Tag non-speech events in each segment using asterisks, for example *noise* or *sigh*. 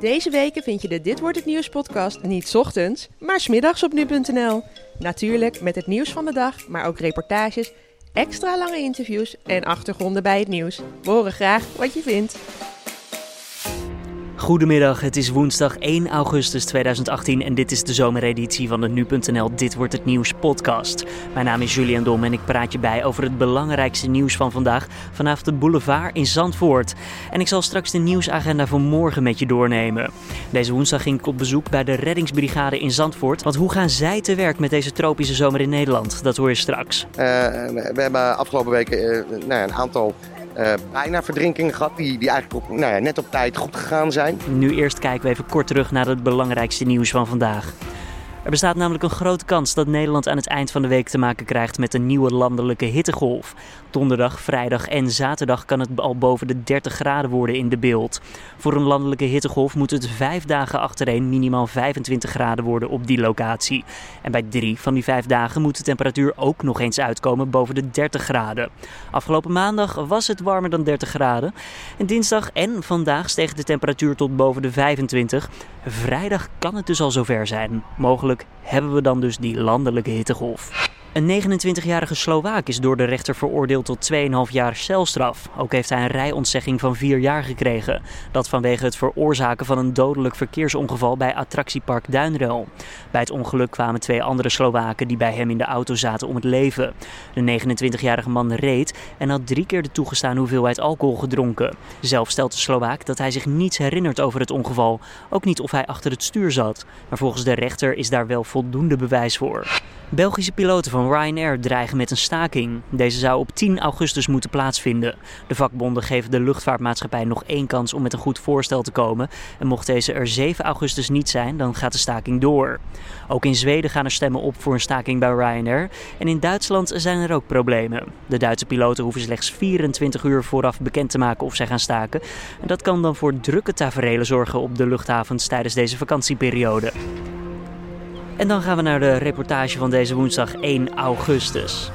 Deze weken vind je de Dit Wordt Het Nieuws podcast niet ochtends, maar 's middags op nu.nl. Natuurlijk met het nieuws van de dag, maar ook reportages, extra lange interviews en achtergronden bij het nieuws. We horen graag wat je vindt. Goedemiddag, het is woensdag 1 augustus 2018 en dit is de zomereditie van de Nu.nl Dit Wordt Het Nieuws podcast. Mijn naam is Julian Dom en ik praat je bij over het belangrijkste nieuws van vandaag vanaf de boulevard in Zandvoort. En ik zal straks de nieuwsagenda voor morgen met je doornemen. Deze woensdag ging ik op bezoek bij de reddingsbrigade in Zandvoort. Want hoe gaan zij te werk met deze tropische zomer in Nederland? Dat hoor je straks. Uh, we hebben afgelopen weken uh, nou een aantal uh, bijna verdrinkingen gehad. Die, die eigenlijk op, nou ja, net op tijd goed gegaan zijn. Nu eerst kijken we even kort terug naar het belangrijkste nieuws van vandaag. Er bestaat namelijk een grote kans dat Nederland aan het eind van de week te maken krijgt met een nieuwe landelijke hittegolf. Donderdag, vrijdag en zaterdag kan het al boven de 30 graden worden in de beeld. Voor een landelijke hittegolf moet het vijf dagen achtereen minimaal 25 graden worden op die locatie. En bij drie van die vijf dagen moet de temperatuur ook nog eens uitkomen boven de 30 graden. Afgelopen maandag was het warmer dan 30 graden. En dinsdag en vandaag steeg de temperatuur tot boven de 25. Vrijdag kan het dus al zover zijn. Mogelijk hebben we dan dus die landelijke hittegolf. Een 29-jarige Slovaak is door de rechter veroordeeld tot 2,5 jaar celstraf. Ook heeft hij een rijontzegging van 4 jaar gekregen. Dat vanwege het veroorzaken van een dodelijk verkeersongeval bij attractiepark Duinrel. Bij het ongeluk kwamen twee andere Slowaken die bij hem in de auto zaten om het leven. De 29-jarige man reed en had drie keer de toegestane hoeveelheid alcohol gedronken. Zelf stelt de Slovaak dat hij zich niets herinnert over het ongeval. Ook niet of hij achter het stuur zat. Maar volgens de rechter is daar wel voldoende bewijs voor. Belgische piloten van Ryanair dreigen met een staking. Deze zou op 10 augustus moeten plaatsvinden. De vakbonden geven de luchtvaartmaatschappij nog één kans om met een goed voorstel te komen. En mocht deze er 7 augustus niet zijn, dan gaat de staking door. Ook in Zweden gaan er stemmen op voor een staking bij Ryanair. En in Duitsland zijn er ook problemen. De Duitse piloten hoeven slechts 24 uur vooraf bekend te maken of zij gaan staken. En dat kan dan voor drukke taferelen zorgen op de luchthavens tijdens deze vakantieperiode. En dan gaan we naar de reportage van deze woensdag 1 augustus.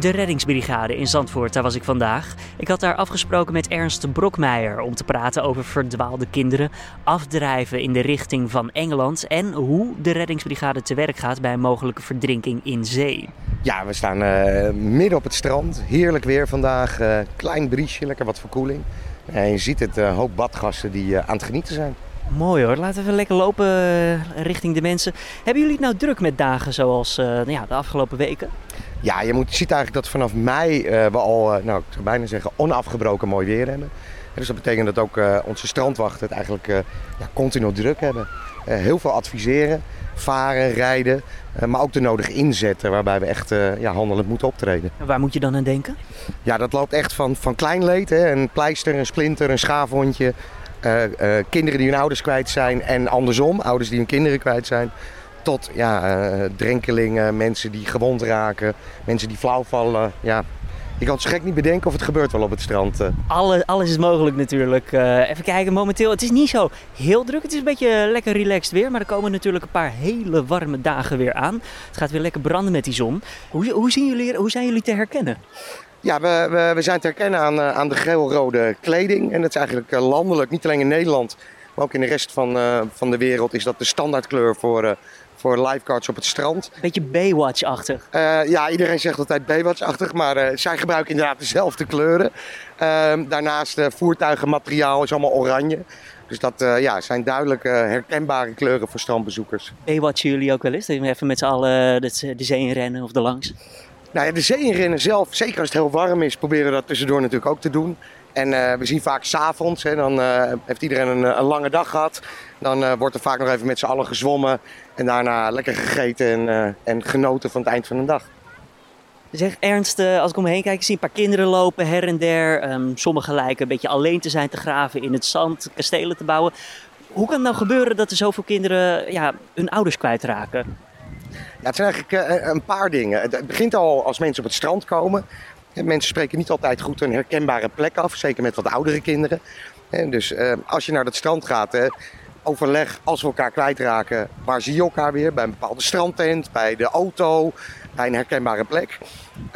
De reddingsbrigade in Zandvoort, daar was ik vandaag. Ik had daar afgesproken met Ernst Brokmeijer om te praten over verdwaalde kinderen, afdrijven in de richting van Engeland en hoe de reddingsbrigade te werk gaat bij een mogelijke verdrinking in zee. Ja, we staan uh, midden op het strand. Heerlijk weer vandaag. Uh, klein briesje, lekker wat verkoeling. En je ziet het, een uh, hoop badgasten die aan het genieten zijn. Mooi hoor. Laten we even lekker lopen uh, richting de mensen. Hebben jullie het nou druk met dagen zoals uh, nou ja, de afgelopen weken? Ja, je, moet, je ziet eigenlijk dat vanaf mei uh, we al, nou, ik zou bijna zeggen, onafgebroken mooi weer hebben. Dus dat betekent dat ook onze strandwachten het eigenlijk ja, continu druk hebben. heel veel adviseren, varen, rijden, maar ook de nodige inzetten waarbij we echt ja, handelend moeten optreden. En waar moet je dan aan denken? Ja, dat loopt echt van, van klein leed, hè, een pleister, een splinter, een schaafhondje, uh, uh, kinderen die hun ouders kwijt zijn en andersom, ouders die hun kinderen kwijt zijn. Tot ja, uh, drenkelingen, mensen die gewond raken, mensen die flauw vallen. Ja. Je kan het zo gek niet bedenken of het gebeurt wel op het strand. Alle, alles is mogelijk natuurlijk. even kijken, momenteel, het is niet zo heel druk. Het is een beetje lekker relaxed weer, maar er komen natuurlijk een paar hele warme dagen weer aan. Het gaat weer lekker branden met die zon. Hoe, hoe, zien jullie, hoe zijn jullie te herkennen? Ja, we, we, we, zijn te herkennen aan, aan de geel-rode kleding. En dat is eigenlijk landelijk, niet alleen in Nederland, maar ook in de rest van, uh, van de wereld is dat de standaardkleur voor, uh, voor lifeguards op het strand. Beetje Baywatch-achtig. Uh, ja, iedereen zegt altijd Baywatch-achtig, maar zij gebruiken inderdaad dezelfde kleuren. Ehm, daarnaast voertuigenmateriaal is allemaal oranje. Dus dat ja, zijn duidelijk herkenbare kleuren voor strandbezoekers. Baywatchen jullie ook wel eens? Dat je even met z'n allen de, zee in rennen of de langs? Nou ja, de zee inrennen zelf, zeker als het heel warm is, proberen we dat tussendoor natuurlijk ook te doen. En uh, we zien vaak s'avonds, dan uh, heeft iedereen een, lange dag gehad. Dan uh, wordt er vaak nog even met z'n allen gezwommen en daarna lekker gegeten en, en genoten van het eind van de dag. Zeg Ernst, als ik om heen kijk, zie een paar kinderen lopen her en der. Um, sommigen lijken een beetje alleen te zijn te graven in het zand, kastelen te bouwen. Hoe kan het nou gebeuren dat er zoveel kinderen ja, hun ouders kwijtraken? Ja, het zijn eigenlijk een paar dingen. Het begint al als mensen op het strand komen. Mensen spreken niet altijd goed een herkenbare plek af, zeker met wat oudere kinderen. Dus uh, als je naar het strand gaat, overleg als we elkaar kwijtraken, waar zie je elkaar weer? Bij een bepaalde strandtent, bij de auto, bij een herkenbare plek.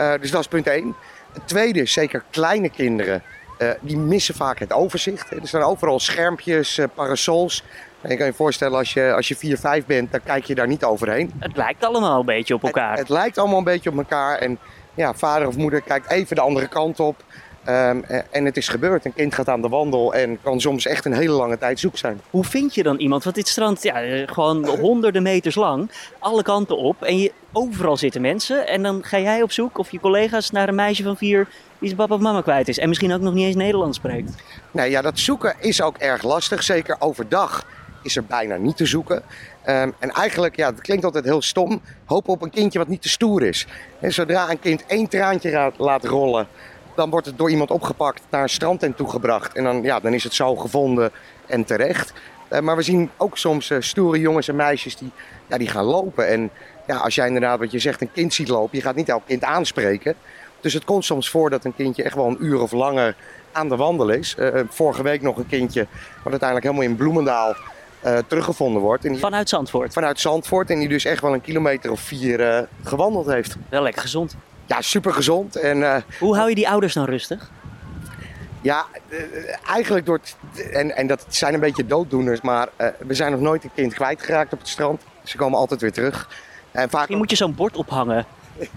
Uh, dus dat is punt één. Het tweede zeker kleine kinderen eh, die missen vaak het overzicht. Er staan overal schermpjes, parasols. En je kan je voorstellen, als je, als je 4, 5 bent, dan kijk je daar niet overheen. Het lijkt allemaal een beetje op elkaar. Het, het lijkt allemaal een beetje op elkaar. En ja, vader of moeder kijkt even de andere kant op. Um, en het is gebeurd. Een kind gaat aan de wandel en kan soms echt een hele lange tijd zoek zijn. Hoe vind je dan iemand? Want dit strand, ja, gewoon honderden meters lang, alle kanten op. En je, overal zitten mensen. En dan ga jij op zoek, of je collega's, naar een meisje van vier die zijn papa of mama kwijt is. En misschien ook nog niet eens Nederlands spreekt. Nee, ja, dat zoeken is ook erg lastig. Zeker overdag is er bijna niet te zoeken. Um, en eigenlijk, ja, het klinkt altijd heel stom, hopen op een kindje wat niet te stoer is. En zodra een kind één traantje laat rollen, dan wordt het door iemand opgepakt, naar een strandtent toegebracht. En dan, ja, dan is het zo gevonden en terecht. Uh, maar we zien ook soms uh, stoere jongens en meisjes die, ja, die gaan lopen. En ja, als jij inderdaad, wat je zegt, een kind ziet lopen, je gaat niet elk kind aanspreken. Dus het komt soms voor dat een kindje echt wel een uur of langer aan de wandel is. Uh, vorige week nog een kindje, wat uiteindelijk helemaal in Bloemendaal uh, teruggevonden wordt. En die, vanuit Zandvoort? Vanuit Zandvoort. En die dus echt wel een kilometer of vier uh, gewandeld heeft. Wel lekker gezond. Ja, super gezond. En, uh, Hoe hou je die ouders nou rustig? Ja, eigenlijk door. En, en dat zijn een beetje dooddoeners, maar we zijn nog nooit een kind kwijtgeraakt op het strand. Ze komen altijd weer terug. En vaak... Je moet je zo'n bord ophangen. *laughs*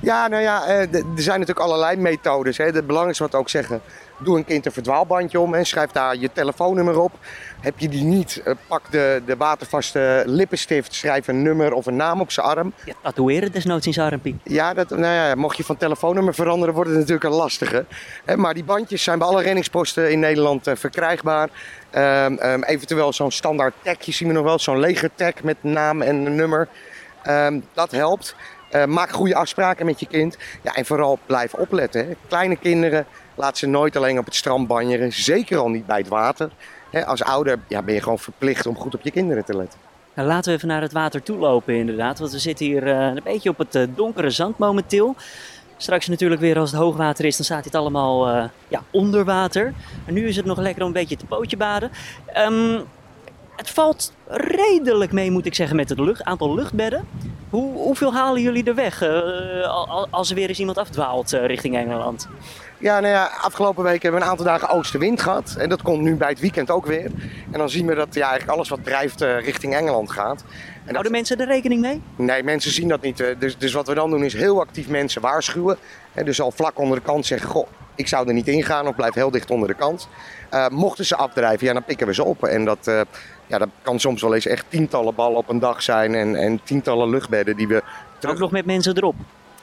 Ja, nou ja, er zijn natuurlijk allerlei methodes. Hè. Het belangrijkste wat we ook zeggen, doe een kind een verdwaalbandje om en schrijf daar je telefoonnummer op. Heb je die niet, eh, pak de, de watervaste lippenstift, schrijf een nummer of een naam op zijn arm. Ja, tatoeëren desnoods in zijn armpie. Ja, dat, nou ja, mocht je van telefoonnummer veranderen, wordt het natuurlijk een lastige. Maar die bandjes zijn bij alle renningsposten in Nederland uh, verkrijgbaar. Um, um, eventueel zo'n standaard tagje zien we nog wel, zo'n legertag met naam en nummer. Um, dat helpt. Uh, maak goede afspraken met je kind. Ja, en vooral blijf opletten. Hè. Kleine kinderen, laat ze nooit alleen op het strand banjeren. Zeker al niet bij het water. Hè, als ouder ja, ben je gewoon verplicht om goed op je kinderen te letten. Nou, laten we even naar het water toe lopen inderdaad. Want we zitten hier uh, een beetje op het uh, donkere zand momenteel. Straks natuurlijk weer als het hoogwater is, dan staat dit allemaal ja, onder water. En nu is het nog lekker om een beetje te pootje baden. Um, het valt redelijk mee, moet ik zeggen, met het lucht, aantal luchtbedden. Hoe, hoeveel halen jullie er weg als er weer eens iemand afdwaalt richting Engeland? Ja, nou ja, afgelopen week hebben we een aantal dagen oostenwind gehad. En dat komt nu bij het weekend ook weer. En dan zien we dat ja, eigenlijk alles wat drijft uh, richting Engeland gaat. En Houden mensen er rekening mee? Nee, mensen zien dat niet. Dus, dus wat we dan doen is heel actief mensen waarschuwen. En dus al vlak onder de kant zeggen, goh, ik zou er niet ingaan of blijf heel dicht onder de kant. Uh, mochten ze afdrijven, ja, dan pikken we ze op. En dat, ja, dat kan soms wel eens echt tientallen ballen op een dag zijn en, en tientallen luchtbedden die we... Terug... Ook nog met mensen erop?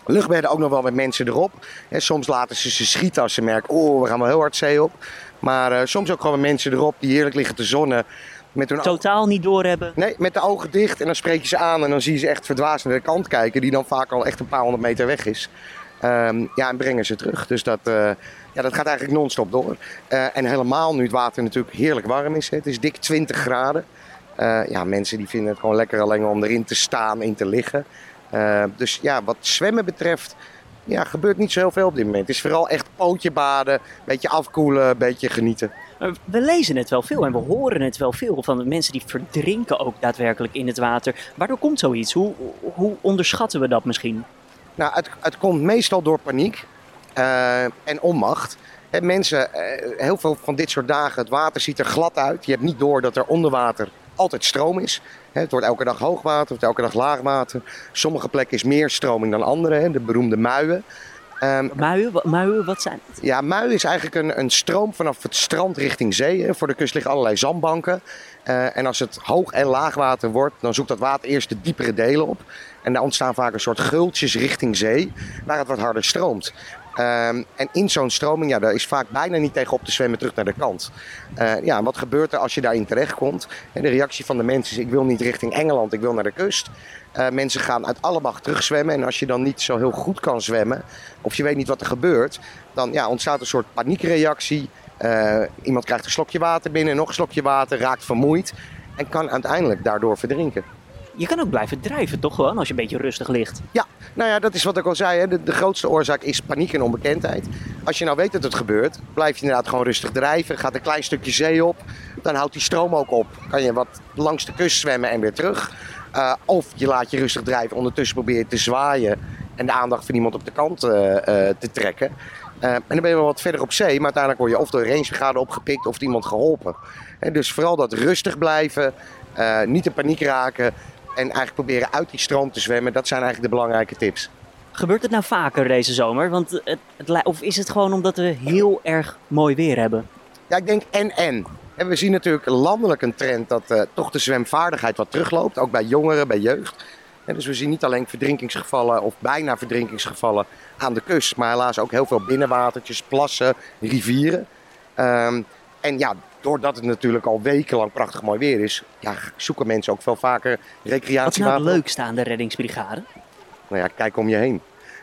Luchtbedden ook nog wel met mensen erop. En soms laten ze ze schieten als ze merken, oh, we gaan wel heel hard zee op. Maar uh, soms ook gewoon met mensen erop die heerlijk liggen te zonnen. Met hun Totaal niet doorhebben? Nee, met de ogen dicht. En dan spreek je ze aan en dan zie je ze echt verdwaasd naar de kant kijken. Die dan vaak al echt een paar honderd meter weg is. Um, ja, en brengen ze terug. Dus dat, uh, ja, dat gaat eigenlijk non-stop door. Uh, en helemaal nu het water natuurlijk heerlijk warm is. Het is dik 20 graden. ja, mensen die vinden het gewoon lekker alleen om erin te staan, in te liggen. Uh, dus ja, wat zwemmen betreft, ja, gebeurt niet zo heel veel op dit moment. Het is vooral echt pootje baden, een beetje afkoelen, een beetje genieten. We lezen het wel veel en we horen het wel veel van mensen die verdrinken ook daadwerkelijk in het water. Waardoor komt zoiets? Hoe, hoe onderschatten we dat misschien? Nou, het, het komt meestal door paniek uh, en onmacht. En mensen, uh, heel veel van dit soort dagen, het water ziet er glad uit. Je hebt niet door dat er onder water altijd stroom is. Het wordt elke dag hoogwater, het wordt elke dag laagwater. Sommige plekken is meer stroming dan andere, de beroemde muien. Um, muien, muien, wat zijn het? Ja, muien is eigenlijk een, een stroom vanaf het strand richting zee. Voor de kust liggen allerlei zandbanken. Uh, en als het hoog- en laagwater wordt, dan zoekt dat water eerst de diepere delen op. En daar ontstaan vaak een soort gultjes richting zee, waar het wat harder stroomt. Um, en in zo'n stroming, ja, daar is vaak bijna niet tegen op te zwemmen terug naar de kant. Uh, ja, wat gebeurt er als je daarin terechtkomt? En de reactie van de mensen is, ik wil niet richting Engeland, ik wil naar de kust. Uh, mensen gaan uit alle macht terugzwemmen. En als je dan niet zo heel goed kan zwemmen, of je weet niet wat er gebeurt, dan ja, ontstaat een soort paniekreactie. Iemand krijgt een slokje water binnen, nog een slokje water, raakt vermoeid en kan uiteindelijk daardoor verdrinken je kan ook blijven drijven, toch gewoon, als je een beetje rustig ligt? Ja, nou ja, dat is wat ik al zei. De, grootste oorzaak is paniek en onbekendheid. Als je nou weet dat het gebeurt, blijf je inderdaad gewoon rustig drijven. Gaat een klein stukje zee op, dan houdt die stroom ook op. Kan je wat langs de kust zwemmen en weer terug. Uh, of je laat je rustig drijven, ondertussen probeer je te zwaaien en de aandacht van iemand op de kant uh, uh, te trekken. En dan ben je wel wat verder op zee, maar uiteindelijk word je of door de rangebrigade opgepikt of iemand geholpen. En dus vooral dat rustig blijven, niet in paniek raken en eigenlijk proberen uit die stroom te zwemmen. Dat zijn eigenlijk de belangrijke tips. Gebeurt het nou vaker deze zomer? Want het, het, of is het gewoon omdat we heel erg mooi weer hebben? Ja, ik denk en en. En we zien natuurlijk landelijk een trend dat uh, toch de zwemvaardigheid wat terugloopt. Ook bij jongeren, bij jeugd. En dus we zien niet alleen verdrinkingsgevallen of bijna verdrinkingsgevallen aan de kust. Maar helaas ook heel veel binnenwatertjes, plassen, rivieren. Um, en ja, doordat het natuurlijk al wekenlang prachtig mooi weer is, ja, zoeken mensen ook veel vaker recreatie. Wat is nou het leukste aan de reddingsbrigade? Nou ja, kijk om je heen.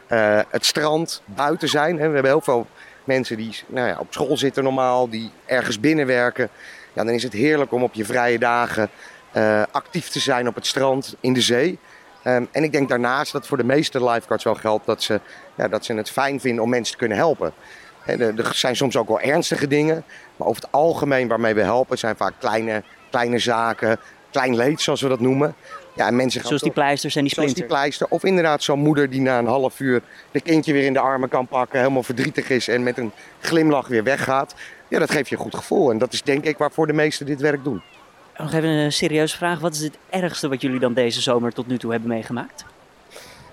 Uh, het strand, buiten zijn. Hè. We hebben heel veel mensen die nou ja, op school zitten normaal, die ergens binnenwerken. Ja, dan is het heerlijk om op je vrije dagen uh, actief te zijn op het strand, in de zee. Um, en ik denk daarnaast dat voor de meeste lifeguards wel geldt dat ze, ja, dat ze het fijn vinden om mensen te kunnen helpen. er zijn soms ook wel ernstige dingen, maar over het algemeen waarmee we helpen zijn vaak kleine, kleine zaken, klein leed zoals we dat noemen. Ja, en mensen gaan zoals die pleisters en die splinter. Zoals die pleister. Of inderdaad zo'n moeder die na een half uur de kindje weer in de armen kan pakken, helemaal verdrietig is en met een glimlach weer weggaat. Ja, dat geeft je een goed gevoel. En dat is denk ik waarvoor de meesten dit werk doen. Nog even een serieuze vraag. Wat is het ergste wat jullie dan deze zomer tot nu toe hebben meegemaakt?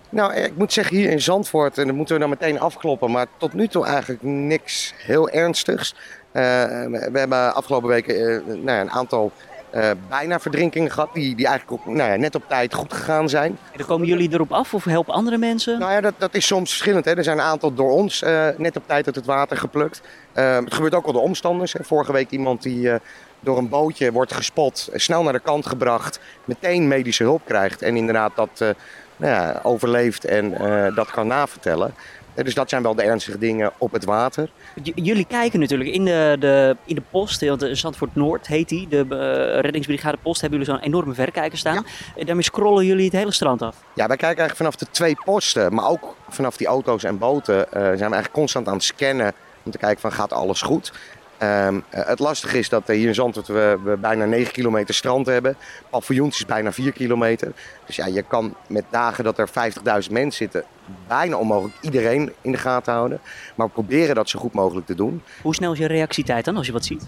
Nou, ik moet zeggen, hier in Zandvoort, en dat moeten we dan meteen afkloppen, maar tot nu toe eigenlijk niks heel ernstigs. Uh, we hebben afgelopen weken uh, nou ja, een aantal uh, bijna verdrinkingen gehad, die, die eigenlijk ook, nou ja, net op tijd goed gegaan zijn. En dan komen jullie erop af of helpen andere mensen? Nou ja, dat, dat is soms verschillend. Hè. Er zijn een aantal door ons net op tijd uit het water geplukt. het gebeurt ook al door omstanders. Hè. Vorige week iemand die door een bootje wordt gespot, snel naar de kant gebracht, meteen medische hulp krijgt en inderdaad dat nou ja, overleeft en dat kan navertellen. Eh, dus dat zijn wel de ernstige dingen op het water. J jullie kijken natuurlijk in de, de, in de post, want Zandvoort Noord heet die, de uh, reddingsbrigade post, hebben jullie zo'n enorme verrekijker staan. Ja. En daarmee scrollen jullie het hele strand af. Ja, wij kijken eigenlijk vanaf de twee posten, maar ook vanaf die auto's en boten uh, zijn we eigenlijk constant aan het scannen om te kijken van gaat alles goed. Um, het lastige is dat hier in Zandvoort we, we, bijna 9 kilometer strand hebben. Paviljoens is bijna 4 kilometer. Dus ja, je kan met dagen dat er 50.000 mensen zitten bijna onmogelijk iedereen in de gaten houden. Maar we proberen dat zo goed mogelijk te doen. Hoe snel is je reactietijd dan als je wat ziet?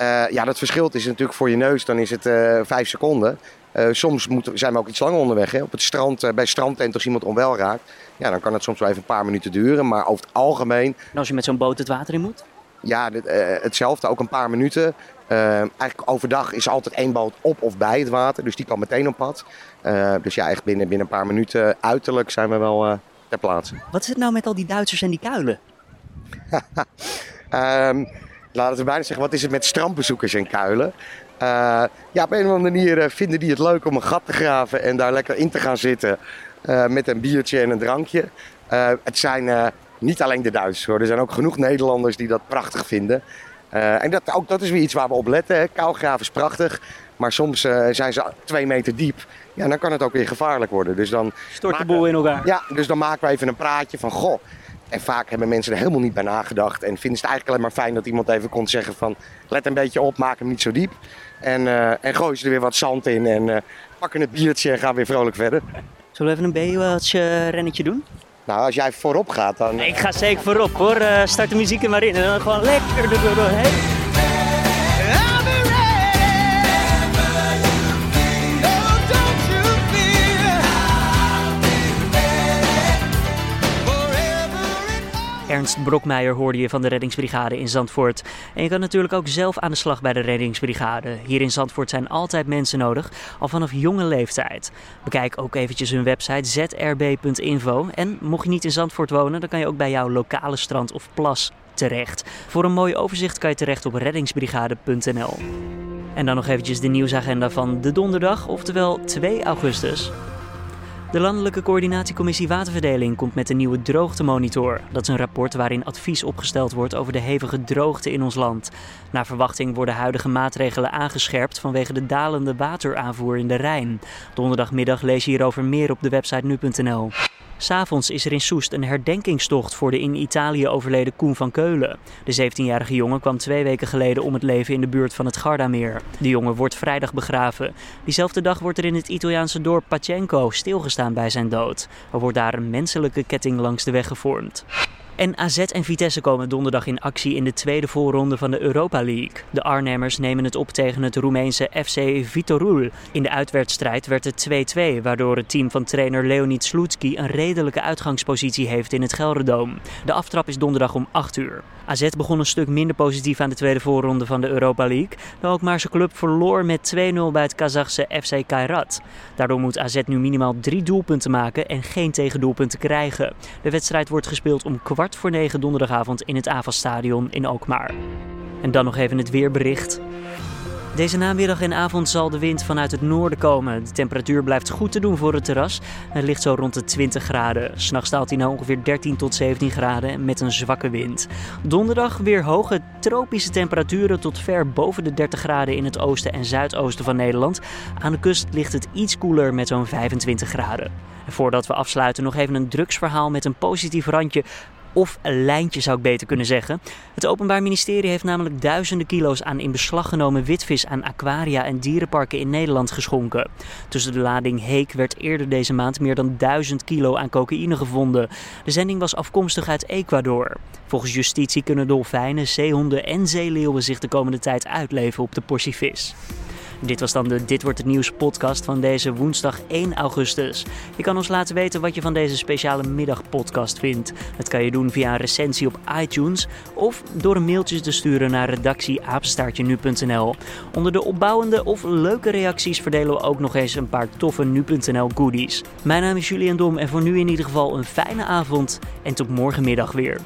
Uh, ja, dat verschilt is natuurlijk voor je neus, dan is het uh, vijf seconden. Uh, soms moeten, zijn we ook iets langer onderweg. Hè. Op het strand, bij strandtent als iemand onwel raakt, ja, dan kan het soms wel even een paar minuten duren. Maar over het algemeen... En als je met zo'n boot het water in moet? Ja, dit, uh, hetzelfde, ook een paar minuten. Uh, eigenlijk overdag is altijd één boot op of bij het water, dus die kan meteen op pad. Uh, dus ja, echt binnen, binnen een paar minuten uiterlijk zijn we wel ter plaatse. Wat is het nou met al die Duitsers en die kuilen? um, *laughs* laten we bijna zeggen, wat is het met strandbezoekers en kuilen? ja, op een of andere manier vinden die het leuk om een gat te graven en daar lekker in te gaan zitten met een biertje en een drankje. het zijn niet alleen de Duitsers hoor. Er zijn ook genoeg Nederlanders die dat prachtig vinden. Uh, en dat, ook dat is weer iets waar we op letten. Hè. Kouwgraven is prachtig. Maar soms uh, zijn ze twee meter diep. Ja, dan kan het ook weer gevaarlijk worden. Dus dan Stort de boel in elkaar. Ja, dus dan maken we even een praatje van... Goh, en vaak hebben mensen er helemaal niet bij nagedacht. En vinden ze het eigenlijk alleen maar fijn dat iemand even kon zeggen van... Let een beetje op, maak hem niet zo diep. En, uh, en gooi ze er weer wat zand in en pakken het biertje en gaan weer vrolijk verder. Zullen we even een Baywatch-rennetje doen? Nou, als jij voorop gaat, dan... Ik ga zeker voorop hoor. Uh, start de muziek er maar in en dan gewoon lekker er doorheen. Ernst Brokmeijer hoorde je van de reddingsbrigade in Zandvoort. En je kan natuurlijk ook zelf aan de slag bij de reddingsbrigade. Hier in Zandvoort zijn altijd mensen nodig, al vanaf jonge leeftijd. Bekijk ook eventjes hun website zrb.info. En mocht je niet in Zandvoort wonen, dan kan je ook bij jouw lokale strand of plas terecht. Voor een mooi overzicht kan je terecht op reddingsbrigade.nl. En dan nog eventjes de nieuwsagenda van de donderdag, oftewel 2 augustus. De Landelijke Coördinatiecommissie Waterverdeling komt met een nieuwe droogtemonitor. Dat is een rapport waarin advies opgesteld wordt over de hevige droogte in ons land. Naar verwachting worden huidige maatregelen aangescherpt vanwege de dalende wateraanvoer in de Rijn. Donderdagmiddag lees je hierover meer op de website nu.nl. S'avonds is er in Soest een herdenkingstocht voor de in Italië overleden Koen van Keulen. De 17-jarige jongen kwam twee weken geleden om het leven in de buurt van het Gardameer. De jongen wordt vrijdag begraven. Diezelfde dag wordt er in het Italiaanse dorp Pacenco stilgestaan bij zijn dood. Er wordt daar een menselijke ketting langs de weg gevormd. En AZ en Vitesse komen donderdag in actie in de tweede voorronde van de Europa League. De Arnhemmers nemen het op tegen het Roemeense FC Vitorul. In de uitwedstrijd werd het 2-2, waardoor het team van trainer Leonid Slutski een redelijke uitgangspositie heeft in het Gelderdoom. De aftrap is donderdag om 8 uur. AZ begon een stuk minder positief aan de tweede voorronde van de Europa League. De Alkmaarse club verloor met 2-0 bij het Kazachse FC Kairat. Daardoor moet AZ nu minimaal drie doelpunten maken en geen tegendoelpunten krijgen. De wedstrijd wordt gespeeld om kwart voor negen donderdagavond in het AVA-stadion in Alkmaar. En dan nog even het weerbericht. Deze namiddag en avond zal de wind vanuit het noorden komen. De temperatuur blijft goed te doen voor het terras. Het ligt zo rond de 20 graden. S'nachts daalt hij naar ongeveer 13 tot 17 graden met een zwakke wind. Donderdag weer hoge tropische temperaturen tot ver boven de 30 graden in het oosten en zuidoosten van Nederland. Aan de kust ligt het iets koeler met zo'n 25 graden. En voordat we afsluiten nog even een drugsverhaal met een positief randje of een lijntje zou ik beter kunnen zeggen. Het Openbaar Ministerie heeft namelijk duizenden kilo's aan in beslag genomen witvis aan aquaria en dierenparken in Nederland geschonken. Tussen de lading Heek werd eerder deze maand meer dan 1000 kilo aan cocaïne gevonden. De zending was afkomstig uit Ecuador. Volgens justitie kunnen dolfijnen, zeehonden en zeeleeuwen zich de komende tijd uitleven op de portie vis. Dit was dan de Dit wordt het nieuws podcast van deze woensdag 1 augustus. Je kan ons laten weten wat je van deze speciale middagpodcast vindt. Dat kan je doen via een recensie op iTunes of door een mailtje te sturen naar redactieapenstaartje.nu.nl. Onder de opbouwende of leuke reacties verdelen we ook nog eens een paar toffe nu.nl goodies. Mijn naam is Julian Dom en voor nu in ieder geval een fijne avond en tot morgenmiddag weer.